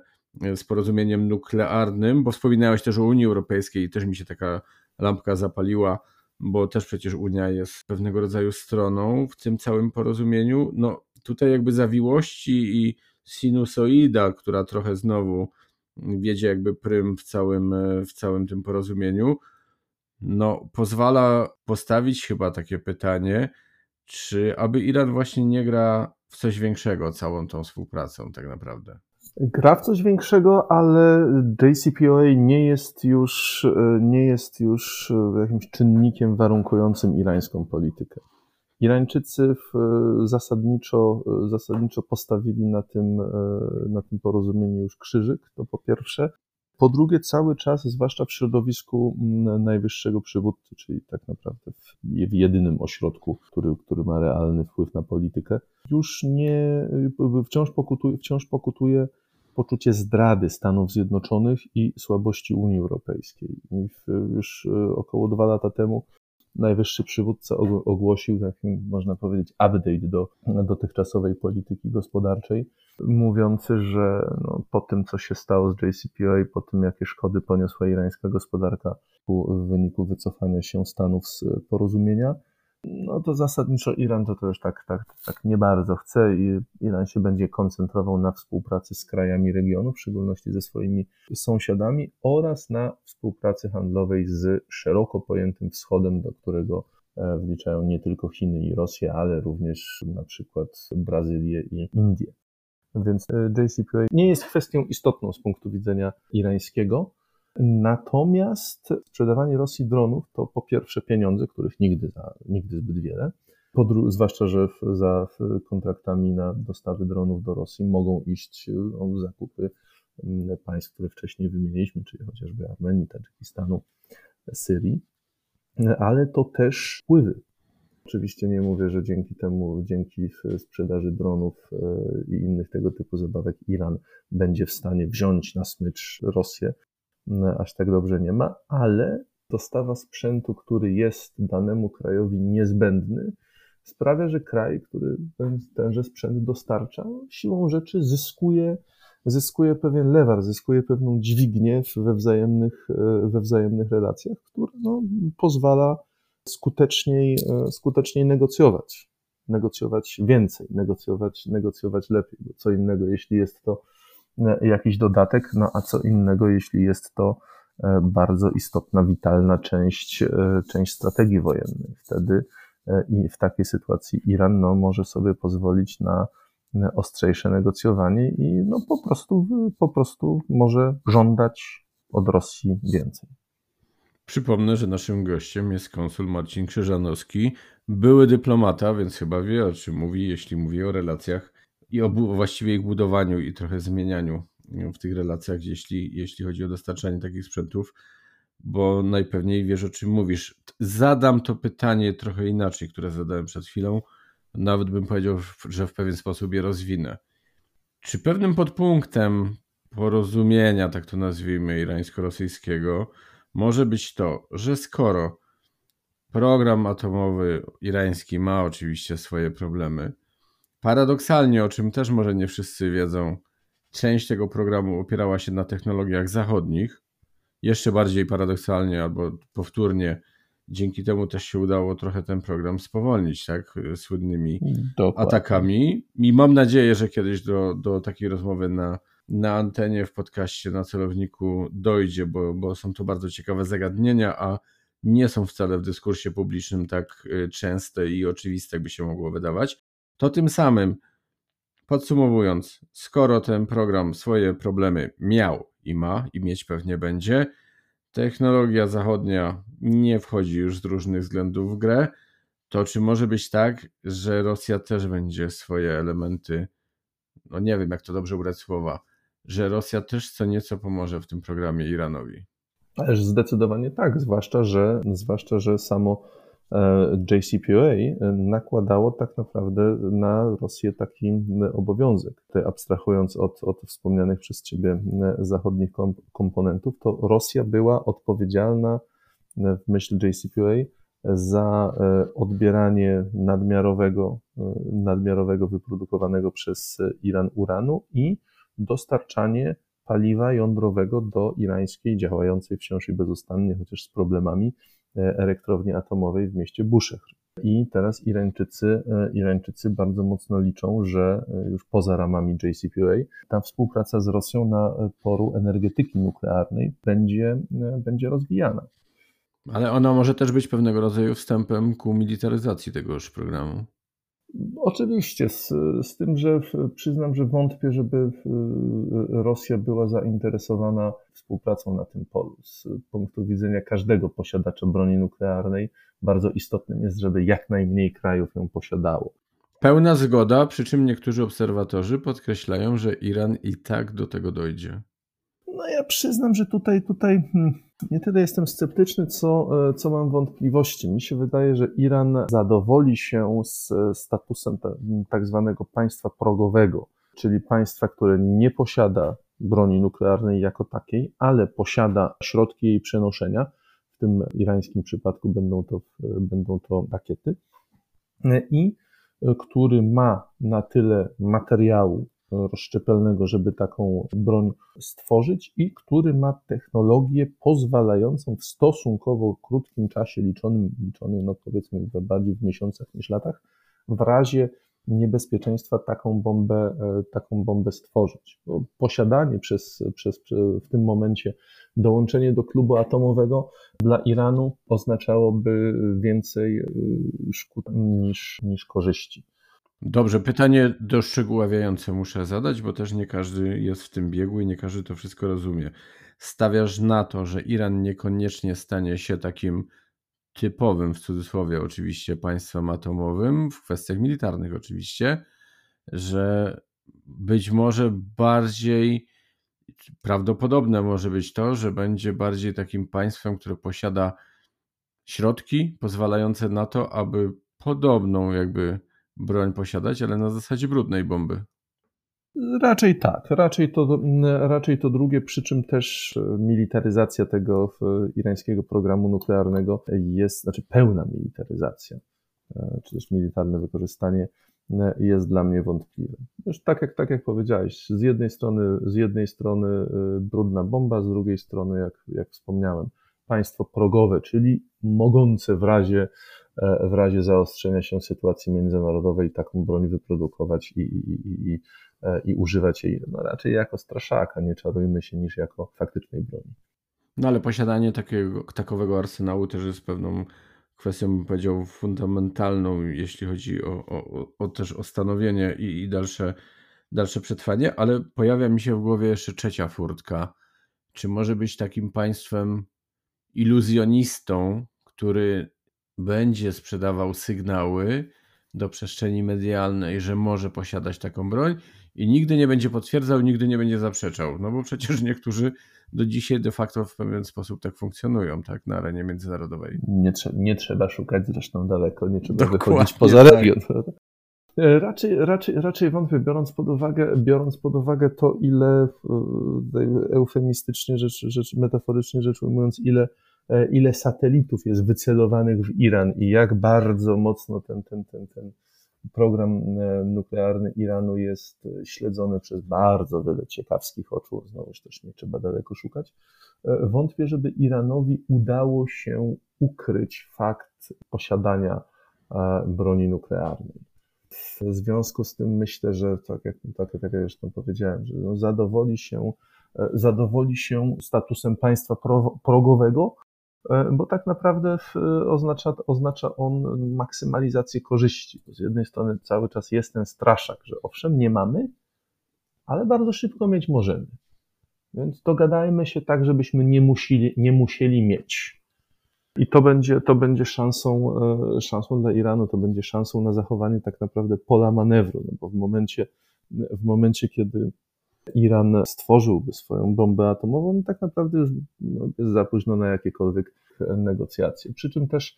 z porozumieniem nuklearnym, bo wspominałeś też o Unii Europejskiej i też mi się taka lampka zapaliła, bo też przecież Unia jest pewnego rodzaju stroną w tym całym porozumieniu. No tutaj jakby zawiłości i sinusoida, która trochę znowu wiedzie jakby prym w całym, w całym tym porozumieniu, no pozwala postawić chyba takie pytanie, czy aby Iran właśnie nie gra w coś większego całą tą współpracą tak naprawdę? Gra w coś większego, ale JCPOA nie jest już, nie jest już jakimś czynnikiem warunkującym irańską politykę. Irańczycy zasadniczo, zasadniczo postawili na tym, na tym porozumieniu już krzyżyk, to po pierwsze. Po drugie, cały czas, zwłaszcza w środowisku najwyższego przywódcy, czyli tak naprawdę w jedynym ośrodku, który, który ma realny wpływ na politykę, już nie, wciąż pokutuje, wciąż pokutuje poczucie zdrady Stanów Zjednoczonych i słabości Unii Europejskiej. Już około dwa lata temu najwyższy przywódca ogłosił taki, można powiedzieć, update do dotychczasowej polityki gospodarczej, mówiący, że no, po tym, co się stało z JCPOA, po tym, jakie szkody poniosła irańska gospodarka w wyniku wycofania się Stanów z porozumienia, no to zasadniczo Iran to też tak, tak, tak nie bardzo chce i Iran się będzie koncentrował na współpracy z krajami regionu, w szczególności ze swoimi sąsiadami oraz na współpracy handlowej z szeroko pojętym wschodem, do którego e, wliczają nie tylko Chiny i Rosję, ale również na przykład Brazylię i Indię. Więc e, JCPOA nie jest kwestią istotną z punktu widzenia irańskiego, Natomiast sprzedawanie Rosji dronów to po pierwsze pieniądze, których nigdy, nigdy zbyt wiele, dru- zwłaszcza, że w, za kontraktami na dostawy dronów do Rosji mogą iść no, zakupy mm, państw, które wcześniej wymieniliśmy, czyli chociażby Armenii, Tadżykistanu, Syrii, ale to też wpływy. Oczywiście nie mówię, że dzięki temu, dzięki sprzedaży dronów e, i innych tego typu zabawek Iran będzie w stanie wziąć na smycz Rosję, aż tak dobrze nie ma, ale dostawa sprzętu, który jest danemu krajowi niezbędny, sprawia, że kraj, który tenże sprzęt dostarcza, siłą rzeczy zyskuje, zyskuje pewien lewar, zyskuje pewną dźwignię we wzajemnych, e, we wzajemnych relacjach, która no, pozwala skuteczniej, e, skuteczniej negocjować. Negocjować więcej, negocjować, negocjować lepiej. Bo co innego, jeśli jest to E, jakiś dodatek, no a co innego, jeśli jest to e, bardzo istotna, witalna część, e, część strategii wojennej. Wtedy i w takiej sytuacji Iran no, może sobie pozwolić na ostrzejsze negocjowanie i no, po, prostu, po prostu może żądać od Rosji więcej. Przypomnę, że naszym gościem jest konsul Marcin Krzyżanowski, były dyplomata, więc chyba wie o czym mówi, jeśli mówi o relacjach i o właściwie ich budowaniu i trochę zmienianiu w tych relacjach, jeśli, jeśli chodzi o dostarczanie takich sprzętów, bo najpewniej wiesz o czym mówisz. Zadam to pytanie trochę inaczej, które zadałem przed chwilą. Nawet bym powiedział, że w pewien sposób je rozwinę. Czy pewnym podpunktem porozumienia, tak to nazwijmy, irańsko-rosyjskiego, może być to, że skoro program atomowy irański ma oczywiście swoje problemy, Paradoksalnie, o czym też może nie wszyscy wiedzą, część tego programu opierała się na technologiach zachodnich. Jeszcze bardziej paradoksalnie albo powtórnie, dzięki temu też się udało trochę ten program spowolnić, tak? Słynnymi Dokładnie. atakami. I mam nadzieję, że kiedyś do, do takiej rozmowy na, na antenie, w podcaście, na celowniku dojdzie, bo, bo są to bardzo ciekawe zagadnienia, a nie są wcale w dyskursie publicznym tak y, częste i oczywiste, jakby się mogło wydawać to tym samym, podsumowując, skoro ten program swoje problemy miał i ma i mieć pewnie będzie, technologia zachodnia nie wchodzi już z różnych względów w grę, to czy może być tak, że Rosja też będzie swoje elementy, no nie wiem jak to dobrze ubrać słowa, że Rosja też co nieco pomoże w tym programie Iranowi? Ależ zdecydowanie tak, zwłaszcza, że, zwłaszcza, że samo JCPOA nakładało tak naprawdę na Rosję taki obowiązek. Abstrahując od, od wspomnianych przez Ciebie zachodnich komponentów, to Rosja była odpowiedzialna w myśl JCPOA za odbieranie nadmiarowego, nadmiarowego wyprodukowanego przez Iran uranu i dostarczanie paliwa jądrowego do irańskiej, działającej wciąż i bezustannie, chociaż z problemami, e, elektrowni atomowej w mieście Bushehr. I teraz Irańczycy, e, Irańczycy bardzo mocno liczą, że e, już poza ramami JCPOA ta współpraca z Rosją na poru energetyki nuklearnej będzie, będzie rozwijana. Ale ona może też być pewnego rodzaju wstępem ku militaryzacji tegoż programu. Oczywiście, z, z tym, że przyznam, że wątpię, żeby Rosja była zainteresowana współpracą na tym polu. Z punktu widzenia każdego posiadacza broni nuklearnej, bardzo istotnym jest, żeby jak najmniej krajów ją posiadało. Pełna zgoda, przy czym niektórzy obserwatorzy podkreślają, że Iran i tak do tego dojdzie. No ja przyznam, że tutaj, tutaj hmm, nie tyle jestem sceptyczny, co, e, co mam wątpliwości. Mi się wydaje, że Iran zadowoli się z statusem tak zwanego państwa progowego, czyli państwa, które nie posiada broni nuklearnej jako takiej, ale posiada środki jej przenoszenia. W tym irańskim przypadku będą to, będą to rakiety. I e, który ma na tyle materiału, rozszczepialnego, żeby taką broń stworzyć i który ma technologię pozwalającą w stosunkowo krótkim czasie, liczonym, liczonym no powiedzmy bardziej w miesiącach niż latach, w razie niebezpieczeństwa taką bombę, e, taką bombę stworzyć. Posiadanie przez, przez, w tym momencie dołączenie do klubu atomowego dla Iranu oznaczałoby więcej e, szkód niż, niż korzyści. Dobrze, pytanie doszczegóławiające muszę zadać, bo też nie każdy jest w tym biegu i nie każdy to wszystko rozumie. Stawiasz na to, że Iran niekoniecznie stanie się takim typowym, w cudzysłowie oczywiście, państwem atomowym, w kwestiach militarnych oczywiście, że być może bardziej prawdopodobne może być to, że będzie bardziej takim państwem, które posiada środki pozwalające na to, aby podobną jakby broń posiadać, ale na zasadzie brudnej bomby. Raczej tak, raczej to, raczej to drugie, przy czym też e, militaryzacja tego irańskiego programu nuklearnego jest, znaczy pełna militaryzacja, e, czy też militarne wykorzystanie e, jest dla mnie wątpliwe. Już tak jak, tak jak powiedziałeś, z jednej strony, z jednej strony brudna bomba, z drugiej strony, jak, jak wspomniałem, państwo progowe, czyli mogące w razie E, w razie zaostrzenia się sytuacji międzynarodowej taką broń wyprodukować i, i, i, i, e, i używać jej no raczej jako straszaka, nie czarujmy się, niż jako faktycznej broni. No ale posiadanie takiego, takowego arsenału też jest pewną kwestią, powiedział, fundamentalną, jeśli chodzi o, o, o też o stanowienie i, i dalsze, dalsze przetrwanie, ale pojawia mi się w głowie jeszcze trzecia furtka. Czy może być takim państwem iluzjonistą, który będzie sprzedawał sygnały do przestrzeni medialnej, że może posiadać taką broń i nigdy nie będzie potwierdzał, nigdy nie będzie zaprzeczał. No bo przecież niektórzy do dzisiaj de facto w pewien sposób tak funkcjonują, tak, na arenie międzynarodowej. Nie, trze- nie trzeba szukać zresztą daleko, nie trzeba Dokładnie, wychodzić poza tak. region. E, raczej, raczej, raczej wątpię, biorąc pod uwagę, biorąc pod uwagę to, ile e, eufemistycznie rzecz, rzecz metaforycznie rzecz ujmując, ile ile satelitów jest wycelowanych w Iran i jak bardzo mocno ten, ten, ten, ten program e, nuklearny Iranu jest e, śledzony przez bardzo wiele ciekawskich oczu, znowuż też nie trzeba daleko szukać. Wątpię, żeby Iranowi udało się ukryć fakt posiadania broni nuklearnej. W związku z tym myślę, że tak jak, tak, tak jak zresztą powiedziałem, że no zadowoli się, zadowoli się statusem państwa progowego, E, bo tak naprawdę oznacza, oznacza on maksymalizację korzyści. Z jednej strony cały czas jest ten straszak, że owszem, nie mamy, ale bardzo szybko mieć możemy. Więc dogadajmy się tak, żebyśmy nie musieli, nie musieli mieć. I to będzie, to będzie szansą, e, szansą dla Iranu, to będzie szansą na zachowanie tak naprawdę pola manewru, no bo w momencie, w momencie, kiedy Iran stworzyłby swoją bombę atomową, no tak naprawdę już no, jest za późno na jakiekolwiek negocjacje. Przy czym też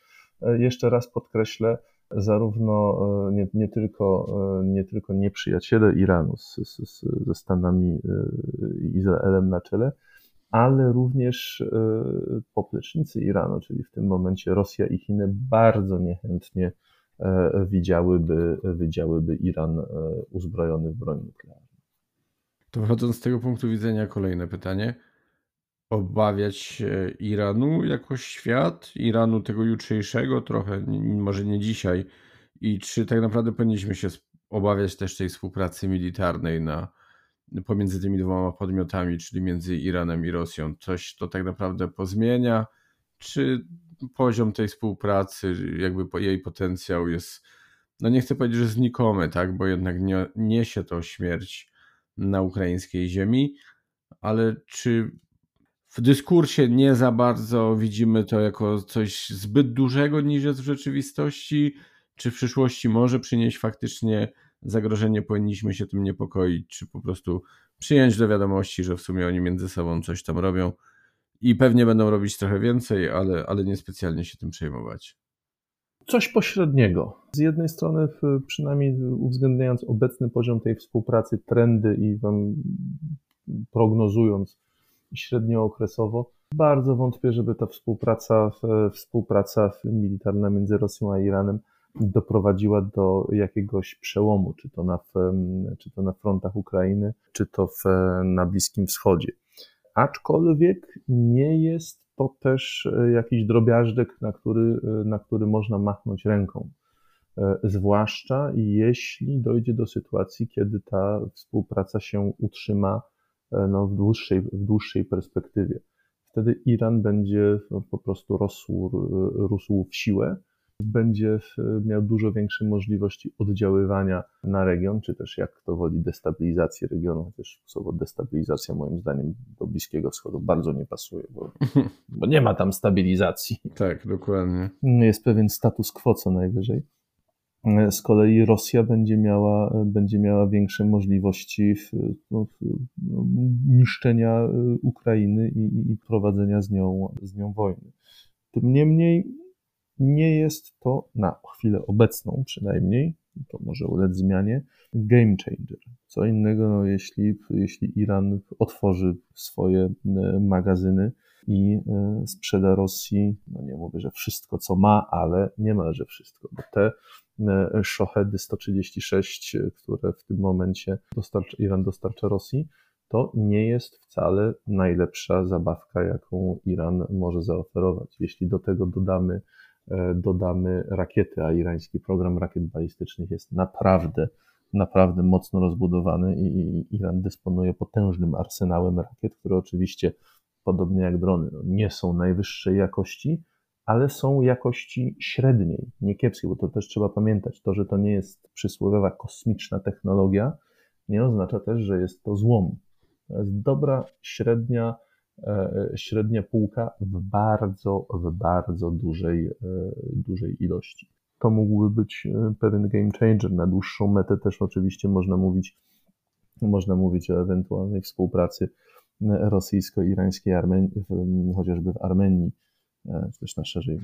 jeszcze raz podkreślę, zarówno nie, nie, tylko, nie tylko nieprzyjaciele Iranu z, z, ze Stanami i Izraelem na czele, ale również poplecznicy Iranu, czyli w tym momencie Rosja i Chiny bardzo niechętnie widziałyby, widziałyby Iran uzbrojony w broń nuklearną. To wychodząc z tego punktu widzenia, kolejne pytanie. Obawiać się Iranu jako świat, Iranu tego jutrzejszego, trochę, może nie dzisiaj, i czy tak naprawdę powinniśmy się obawiać też tej współpracy militarnej na, pomiędzy tymi dwoma podmiotami, czyli między Iranem i Rosją? Coś to tak naprawdę pozmienia, czy poziom tej współpracy, jakby jej potencjał jest, no nie chcę powiedzieć, że znikomy, tak, bo jednak nie, niesie to śmierć na ukraińskiej ziemi, ale czy w dyskursie nie za bardzo widzimy to jako coś zbyt dużego niż jest w rzeczywistości? Czy w przyszłości może przynieść faktycznie zagrożenie, powinniśmy się tym niepokoić, czy po prostu przyjąć do wiadomości, że w sumie oni między sobą coś tam robią i pewnie będą robić trochę więcej, ale, ale niespecjalnie się tym przejmować? Coś pośredniego. Z jednej strony, przynajmniej uwzględniając obecny poziom tej współpracy, trendy i wam prognozując średniookresowo, bardzo wątpię, żeby ta współpraca, współpraca militarna między Rosją a Iranem doprowadziła do jakiegoś przełomu, czy to na, czy to na frontach Ukrainy, czy to w, na Bliskim Wschodzie. Aczkolwiek nie jest to też e, jakiś drobiażdżek, na który, e, na który można machnąć ręką. E, zwłaszcza jeśli dojdzie do sytuacji, kiedy ta współpraca się utrzyma no, w, dłuższej, w dłuższej perspektywie. Wtedy Iran będzie no, po prostu rosł, rósł w siłę będzie miał dużo większe możliwości oddziaływania na region, czy też jak to woli destabilizacji regionu, chociaż słowo destabilizacja moim zdaniem do Bliskiego Wschodu bardzo nie pasuje, bo, bo nie ma tam stabilizacji. Tak, dokładnie. Jest pewien status quo co najwyżej. Z kolei Rosja będzie miała, będzie miała większe możliwości w, no, w, no, niszczenia Ukrainy i, i prowadzenia z nią, z nią wojny. Tym niemniej nie jest to na chwilę obecną przynajmniej, to może ulec zmianie, game changer. Co innego, no, jeśli, jeśli Iran otworzy swoje e, magazyny i e, sprzeda Rosji, no nie mówię, że wszystko co ma, ale niemalże wszystko, bo te e, Shohedy 136, które w tym momencie dostarcza, Iran dostarcza Rosji, to nie jest wcale najlepsza zabawka, jaką Iran może zaoferować. Jeśli do tego dodamy dodamy rakiety, a irański program rakiet balistycznych jest naprawdę, naprawdę mocno rozbudowany i Iran dysponuje potężnym arsenałem rakiet, które oczywiście, podobnie jak drony, no nie są najwyższej jakości, ale są jakości średniej, nie kiepskiej, bo to też trzeba pamiętać. To, że to nie jest przysłowiowa kosmiczna technologia, nie oznacza też, że jest to złom. To jest dobra, średnia, E, średnia półka w bardzo, w bardzo dużej, e, dużej ilości. To mógłby być e, pewien game changer. Na dłuższą metę też oczywiście można mówić, można mówić o ewentualnej współpracy rosyjsko-irańskiej, chociażby w Armenii, czy też na szerzej,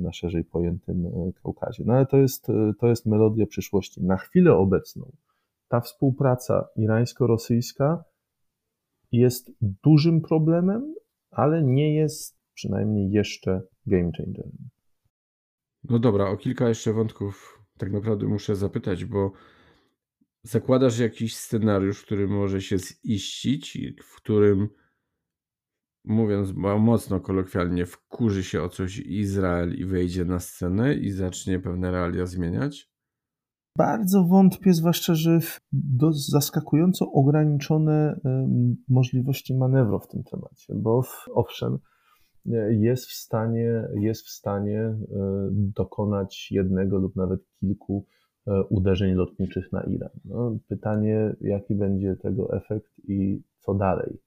na szerzej pojętym Kaukazie. No ale to jest, to jest melodia przyszłości. Na chwilę obecną ta współpraca irańsko-rosyjska jest dużym problemem, ale nie jest przynajmniej jeszcze game changerem. No dobra, o kilka jeszcze wątków tak naprawdę muszę zapytać, bo zakładasz jakiś scenariusz, który może się ziścić, w którym mówiąc mocno kolokwialnie, wkurzy się o coś Izrael i wejdzie na scenę i zacznie pewne realia zmieniać? Bardzo wątpię, zwłaszcza, że do zaskakująco ograniczone możliwości manewru w tym temacie, bo owszem, jest w stanie, jest w stanie e, dokonać jednego lub nawet kilku e, uderzeń lotniczych na Iran. No, pytanie, jaki będzie tego efekt i co dalej.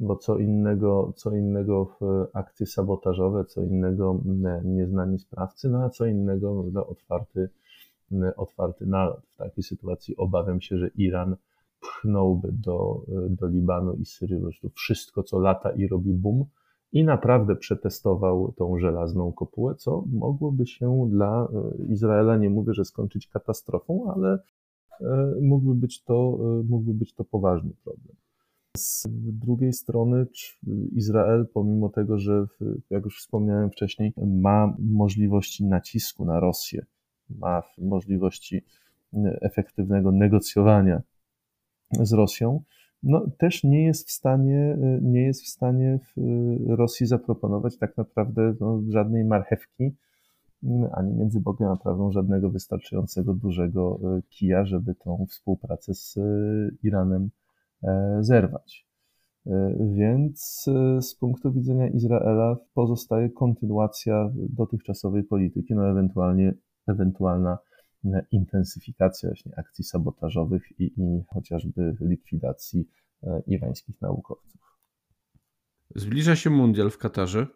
Bo co innego, co innego w akcje sabotażowe, co innego nieznani sprawcy, no a co innego otwarty otwarty nalot. W takiej sytuacji obawiam się, że Iran pchnąłby do, do Libanu i Syrii po prostu wszystko, co lata i robi boom i naprawdę przetestował tą żelazną kopułę, co mogłoby się dla Izraela, nie mówię, że skończyć katastrofą, ale mógłby być to, mógłby być to poważny problem. Z drugiej strony Izrael, pomimo tego, że, jak już wspomniałem wcześniej, ma możliwości nacisku na Rosję, ma możliwości efektywnego negocjowania z Rosją, no, też nie jest w stanie, nie jest w stanie w Rosji zaproponować tak naprawdę no, żadnej marchewki, ani między Bogiem a prawdą żadnego wystarczającego dużego kija, żeby tą współpracę z Iranem E, zerwać. E, więc e, z punktu widzenia Izraela pozostaje kontynuacja dotychczasowej polityki, no ewentualnie ewentualna intensyfikacja właśnie akcji sabotażowych i, i chociażby likwidacji irańskich naukowców. Zbliża się mundial w Katarze.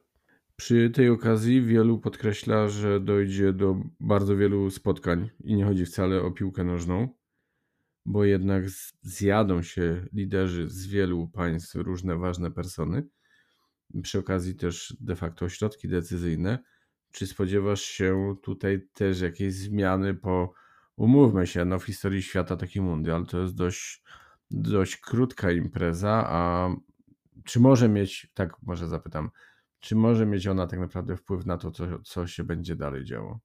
Przy tej okazji wielu podkreśla, że dojdzie do bardzo wielu spotkań i nie chodzi wcale o piłkę nożną bo jednak zjadą się liderzy z wielu państw, różne ważne persony, przy okazji też de facto środki decyzyjne. Czy spodziewasz się tutaj też jakiejś zmiany po, umówmy się, no w historii świata taki mundial to jest dość, dość krótka impreza, a czy może mieć, tak może zapytam, czy może mieć ona tak naprawdę wpływ na to, co, co się będzie dalej działo?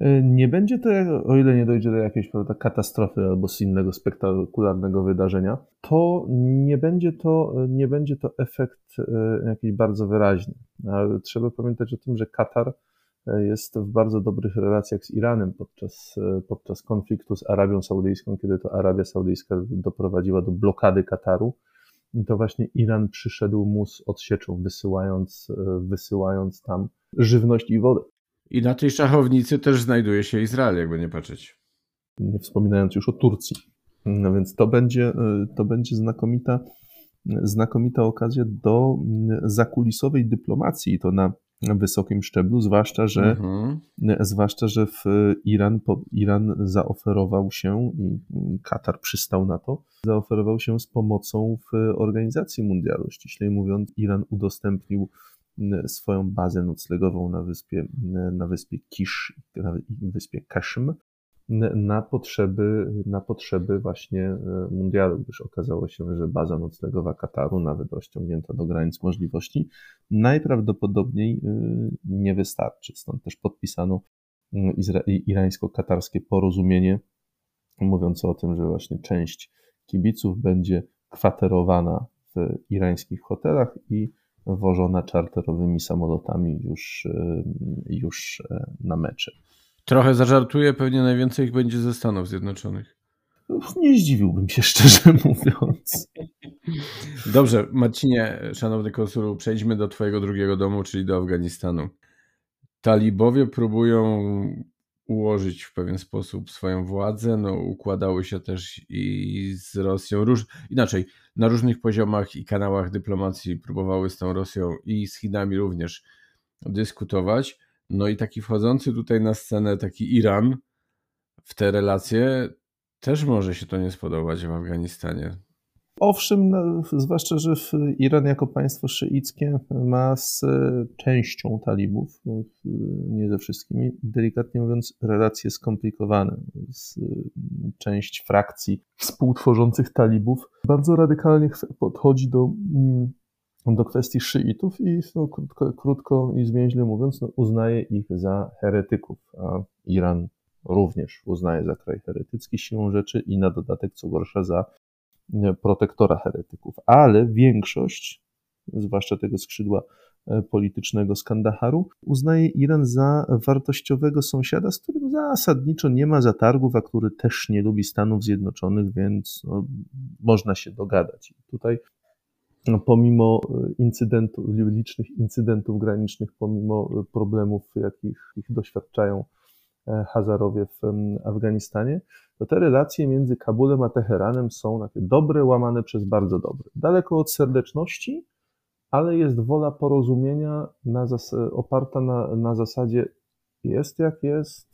E, nie będzie to, o ile nie dojdzie do jakiejś prawda, katastrofy albo z innego spektakularnego wydarzenia, to nie będzie to, nie będzie to efekt e, jakiś bardzo wyraźny. Ale trzeba pamiętać o tym, że Katar e, jest w bardzo dobrych relacjach z Iranem podczas, podczas konfliktu z Arabią Saudyjską, kiedy to Arabia Saudyjska doprowadziła do blokady Kataru. To właśnie Iran przyszedł mu z odsieczą, wysyłając, wysyłając tam żywność i wodę. I na tej szachownicy też znajduje się Izrael, jakby nie patrzeć. Nie wspominając już o Turcji. No więc to będzie, to będzie znakomita, znakomita okazja do zakulisowej dyplomacji, i to na wysokim szczeblu, zwłaszcza, że, mhm. zwłaszcza, że w Iran, Iran zaoferował się i Katar przystał na to, zaoferował się z pomocą w organizacji mundialu. Ściślej mówiąc, Iran udostępnił swoją bazę noclegową na wyspie, na wyspie Kisz, na wyspie Kaszm, na potrzeby, na potrzeby właśnie e, mundialu, gdyż okazało się, że baza noclegowa Kataru, nawet rozciągnięta do granic możliwości, najprawdopodobniej e, nie wystarczy. Stąd też podpisano irańsko-katarskie porozumienie mówiące o tym, że właśnie część kibiców będzie kwaterowana w irańskich hotelach i wożona czarterowymi samolotami już, e, już e, na mecze. Trochę zażartuję, pewnie najwięcej ich będzie ze Stanów Zjednoczonych. Nie zdziwiłbym się, szczerze mówiąc. Dobrze, Marcinie, szanowny konsulu, przejdźmy do Twojego drugiego domu, czyli do Afganistanu. Talibowie próbują ułożyć w pewien sposób swoją władzę. No, układały się też i z Rosją, róż, inaczej, na różnych poziomach i kanałach dyplomacji próbowały z tą Rosją i z Chinami również dyskutować. No i taki wchodzący tutaj na scenę, taki Iran w te relacje też może się to nie spodobać w Afganistanie. Owszem, no, zwłaszcza, że Iran jako państwo szyickie ma z częścią talibów, nie ze wszystkimi, delikatnie mówiąc, relacje skomplikowane. Część frakcji współtworzących talibów bardzo radykalnie podchodzi do, mm, do kwestii szyitów i no, krótko, krótko i zwięźle mówiąc, no, uznaje ich za heretyków, a Iran również uznaje za kraj heretycki siłą rzeczy i na dodatek, co gorsza, za protektora heretyków, ale większość, zwłaszcza tego skrzydła e, politycznego z Kandaharu, uznaje Iran za wartościowego sąsiada, z którym zasadniczo nie ma zatargów, a który też nie lubi Stanów Zjednoczonych, więc no, można się dogadać. Tutaj no, pomimo incydentów, licznych incydentów granicznych, pomimo problemów, jakich ich doświadczają E, Hazarowie w Afganistanie, to te relacje między Kabulem a Teheranem są takie dobre, łamane przez bardzo dobre. Daleko od serdeczności, ale jest wola porozumienia na zas- oparta na, na zasadzie jest jak jest,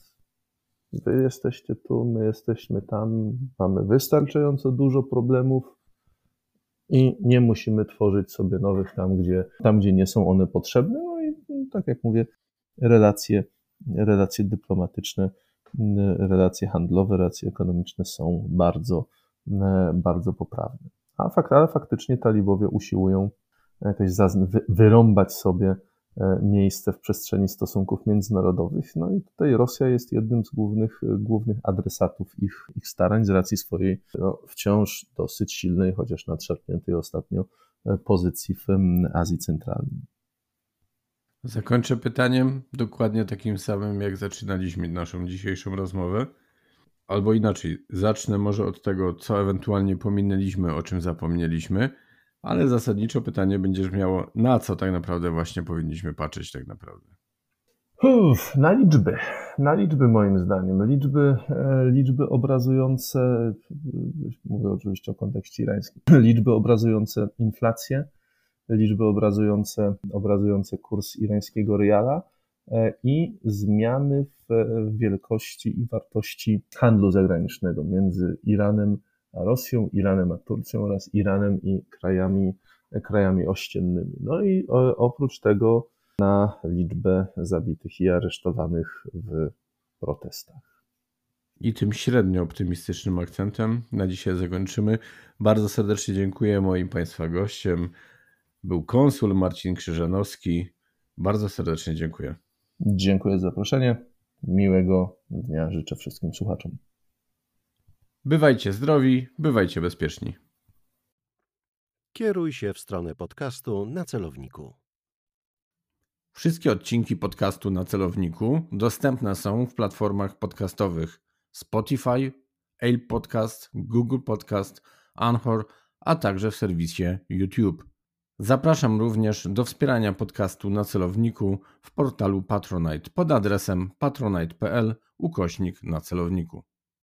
wy jesteście tu, my jesteśmy tam, mamy wystarczająco dużo problemów, i nie musimy tworzyć sobie nowych tam, gdzie, tam, gdzie nie są one potrzebne. No i tak jak mówię, relacje, relacje dyplomatyczne, relacje handlowe, relacje ekonomiczne są bardzo, bardzo poprawne. A fakt, ale faktycznie talibowie usiłują jakoś wyrąbać sobie E, miejsce w przestrzeni stosunków międzynarodowych. No i tutaj Rosja jest jednym z głównych, głównych adresatów ich, ich starań z racji swojej no, wciąż dosyć silnej, chociaż nadszarpniętej ostatnio e, pozycji w Azji Centralnej. Zakończę pytaniem dokładnie takim samym, jak zaczynaliśmy naszą dzisiejszą rozmowę. Albo inaczej, zacznę może od tego, co ewentualnie pominęliśmy, o czym zapomnieliśmy ale zasadniczo pytanie będziesz miało, na co tak naprawdę właśnie powinniśmy patrzeć tak naprawdę. Uf, na liczby. Na liczby moim zdaniem. Liczby, e, liczby obrazujące, mówię oczywiście o kontekście irańskim, liczby obrazujące inflację, liczby obrazujące, obrazujące kurs irańskiego riala e, i zmiany w wielkości i wartości handlu zagranicznego między Iranem Rosją, Iranem a Turcją oraz Iranem i krajami, krajami ościennymi. No i oprócz tego na liczbę zabitych i aresztowanych w protestach. I tym średnio optymistycznym akcentem na dzisiaj zakończymy. Bardzo serdecznie dziękuję moim Państwa gościem. Był konsul Marcin Krzyżanowski. Bardzo serdecznie dziękuję. Dziękuję za zaproszenie. Miłego dnia życzę wszystkim słuchaczom. Bywajcie zdrowi, bywajcie bezpieczni. Kieruj się w stronę podcastu na celowniku. Wszystkie odcinki podcastu na celowniku dostępne są w platformach podcastowych Spotify, Apple Podcast, Google Podcast, Anchor, a także w serwisie YouTube. Zapraszam również do wspierania podcastu na celowniku w portalu Patronite pod adresem patronite.pl ukośnik na celowniku.